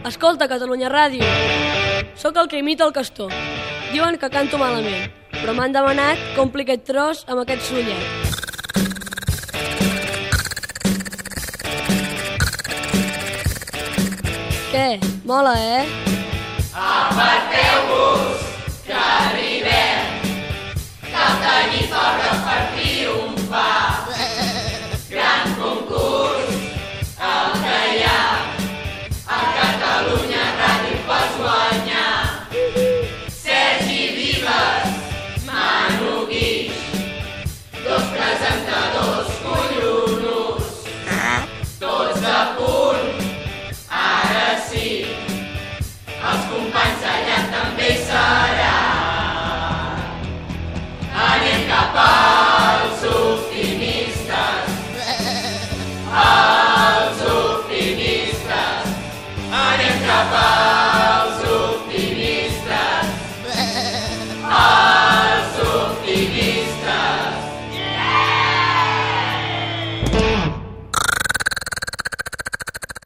Escolta, Catalunya Ràdio. Sóc el que imita el castor. Diuen que canto malament, però m'han demanat que ompli aquest tros amb aquest sollet. Què? Mola, eh? Anem cap Maringaba.